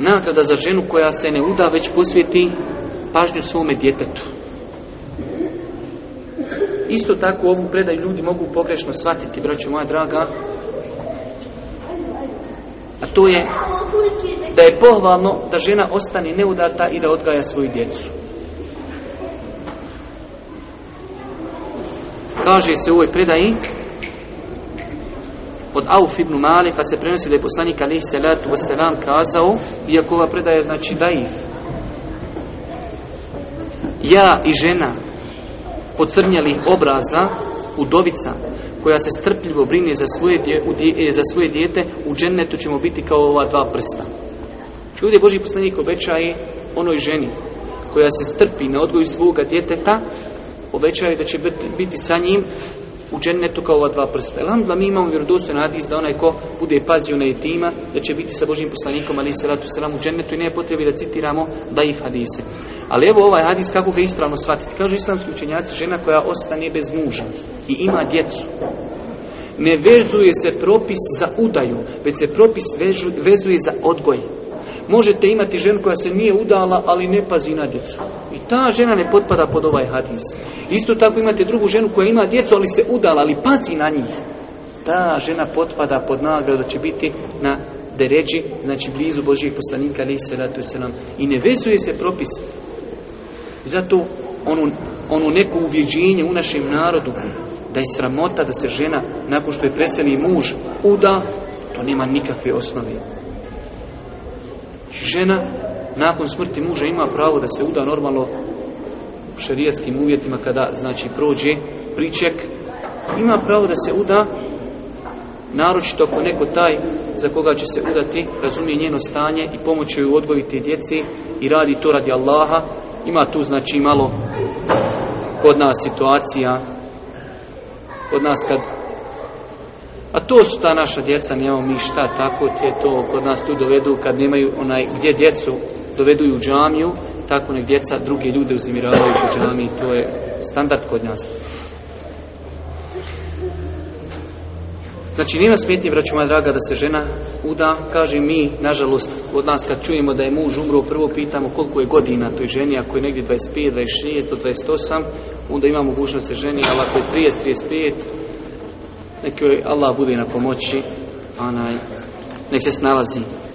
nagrada za ženu koja se ne uda već posvijeti pažnju svome djetetu. Isto tako ovu predaj ljudi mogu pogrešno shvatiti, braću moja draga. A to je da je pohvalno da žena ostane neudata i da odgaja svoju djecu. Kaže se u ovoj predaji, od Auf ibn Malika pa se prenosi da je poslanik alaih salatu wasalam kazao, iako ova predaja znači daif, ja i žena pocrnjali obraza udovica koja se strpljivo brine za svoje, dje, dje, e, za svoje dijete, u džennetu ćemo biti kao ova dva prsta. Ljudje Boži poslanik obećaje onoj ženi koja se strpi na odgoju svoga djeteta, obećaje da će biti sa njim u džennetu kao ova dva prsta. Alhamdulillah, mi imamo vjerodostojen hadis da onaj ko bude pazio na etima, da će biti sa Božim poslanikom, ali i salatu selam, u džennetu i ne potrebi da citiramo daif hadise. Ali evo ovaj hadis, kako ga ispravno shvatiti? Kažu islamski učenjaci, žena koja ostane bez muža i ima djecu, ne vezuje se propis za udaju, već se propis vežu, vezuje za odgoj. Možete imati žen koja se nije udala, ali ne pazi na djecu ta žena ne potpada pod ovaj hadis. Isto tako imate drugu ženu koja ima djecu, ali se udala, ali pazi na njih. Ta žena potpada pod nagradu da će biti na deređi, znači blizu Božijeg poslanika, ali se ratuje se nam. I ne vesuje se propis. Zato ono, ono neko uvjeđenje u našem narodu, da je sramota da se žena, nakon što je preseli muž, uda, to nema nikakve osnove. Žena nakon smrti muža ima pravo da se uda normalno šerijetskim uvjetima kada znači prođe priček ima pravo da se uda naročito ako neko taj za koga će se udati razumije njeno stanje i pomoć joj odgojiti djeci i radi to radi Allaha ima tu znači malo kod nas situacija kod nas kad A to su ta naša djeca, nemamo mi šta, tako ti je to kod nas tu dovedu, kad nemaju onaj, gdje djecu dovedu u džamiju, tako nek djeca druge ljude uznimiravaju u džamiji, to je standard kod nas. Znači, nima smetnje, braću moja draga, da se žena uda, kaže mi, nažalost, od nas kad čujemo da je muž umro, prvo pitamo koliko je godina toj ženi, ako je negdje 25, 26, 28, onda ima mogućnost se ženi, ali ako je 30, 35, neki Allah bude na pomoći, a naj nek se snalazi